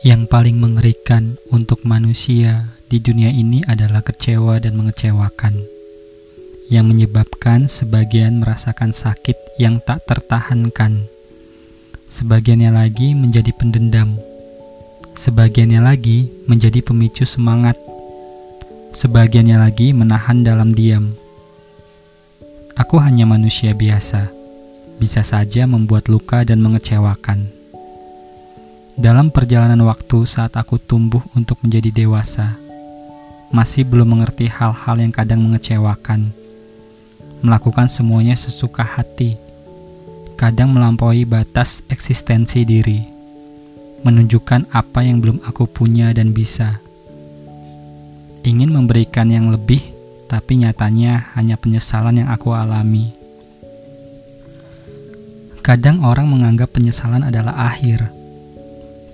Yang paling mengerikan untuk manusia di dunia ini adalah kecewa dan mengecewakan, yang menyebabkan sebagian merasakan sakit yang tak tertahankan, sebagiannya lagi menjadi pendendam, sebagiannya lagi menjadi pemicu semangat, sebagiannya lagi menahan dalam diam. Aku hanya manusia biasa, bisa saja membuat luka dan mengecewakan dalam perjalanan waktu saat aku tumbuh untuk menjadi dewasa, masih belum mengerti hal-hal yang kadang mengecewakan. Melakukan semuanya sesuka hati, kadang melampaui batas eksistensi diri, menunjukkan apa yang belum aku punya dan bisa. Ingin memberikan yang lebih, tapi nyatanya hanya penyesalan yang aku alami. Kadang orang menganggap penyesalan adalah akhir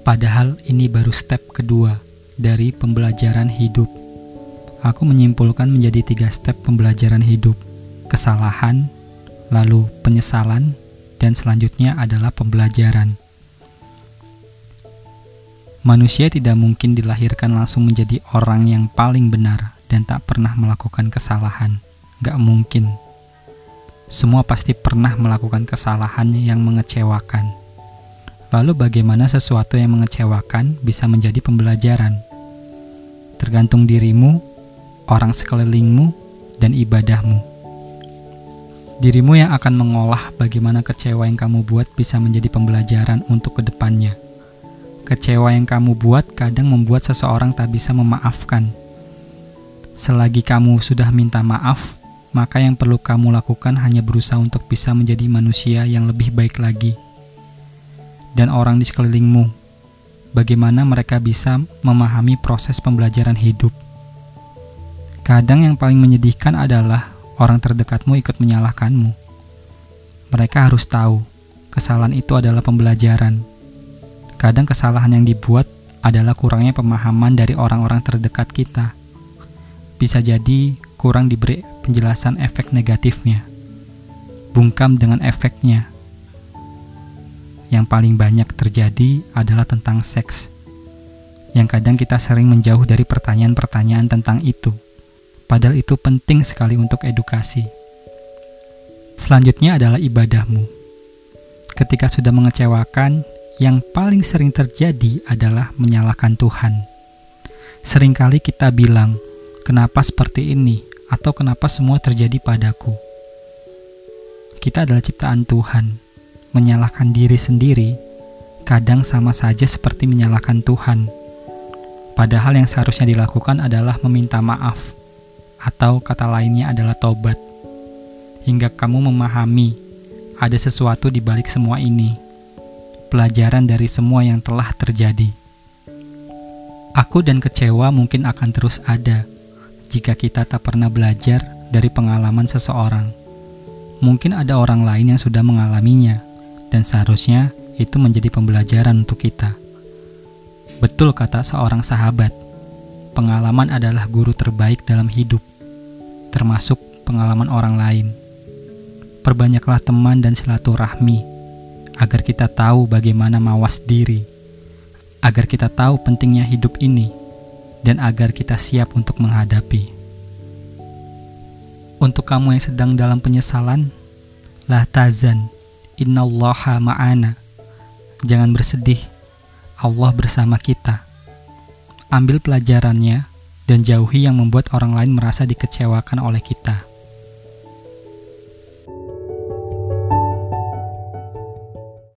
Padahal ini baru step kedua dari pembelajaran hidup. Aku menyimpulkan menjadi tiga step pembelajaran hidup. Kesalahan, lalu penyesalan, dan selanjutnya adalah pembelajaran. Manusia tidak mungkin dilahirkan langsung menjadi orang yang paling benar dan tak pernah melakukan kesalahan. Gak mungkin. Semua pasti pernah melakukan kesalahan yang mengecewakan Lalu bagaimana sesuatu yang mengecewakan bisa menjadi pembelajaran? Tergantung dirimu, orang sekelilingmu, dan ibadahmu. Dirimu yang akan mengolah bagaimana kecewa yang kamu buat bisa menjadi pembelajaran untuk ke depannya. Kecewa yang kamu buat kadang membuat seseorang tak bisa memaafkan. Selagi kamu sudah minta maaf, maka yang perlu kamu lakukan hanya berusaha untuk bisa menjadi manusia yang lebih baik lagi dan orang di sekelilingmu. Bagaimana mereka bisa memahami proses pembelajaran hidup? Kadang yang paling menyedihkan adalah orang terdekatmu ikut menyalahkanmu. Mereka harus tahu kesalahan itu adalah pembelajaran. Kadang kesalahan yang dibuat adalah kurangnya pemahaman dari orang-orang terdekat kita. Bisa jadi kurang diberi penjelasan efek negatifnya. Bungkam dengan efeknya yang paling banyak terjadi adalah tentang seks. Yang kadang kita sering menjauh dari pertanyaan-pertanyaan tentang itu. Padahal itu penting sekali untuk edukasi. Selanjutnya adalah ibadahmu. Ketika sudah mengecewakan, yang paling sering terjadi adalah menyalahkan Tuhan. Seringkali kita bilang, "Kenapa seperti ini?" atau "Kenapa semua terjadi padaku?" Kita adalah ciptaan Tuhan menyalahkan diri sendiri kadang sama saja seperti menyalahkan Tuhan. Padahal yang seharusnya dilakukan adalah meminta maaf, atau kata lainnya adalah tobat, hingga kamu memahami ada sesuatu di balik semua ini, pelajaran dari semua yang telah terjadi. Aku dan kecewa mungkin akan terus ada jika kita tak pernah belajar dari pengalaman seseorang. Mungkin ada orang lain yang sudah mengalaminya dan seharusnya itu menjadi pembelajaran untuk kita. Betul kata seorang sahabat, pengalaman adalah guru terbaik dalam hidup, termasuk pengalaman orang lain. Perbanyaklah teman dan silaturahmi agar kita tahu bagaimana mawas diri, agar kita tahu pentingnya hidup ini, dan agar kita siap untuk menghadapi. Untuk kamu yang sedang dalam penyesalan, lah tazan Innallaha ma'ana. Jangan bersedih. Allah bersama kita. Ambil pelajarannya dan jauhi yang membuat orang lain merasa dikecewakan oleh kita.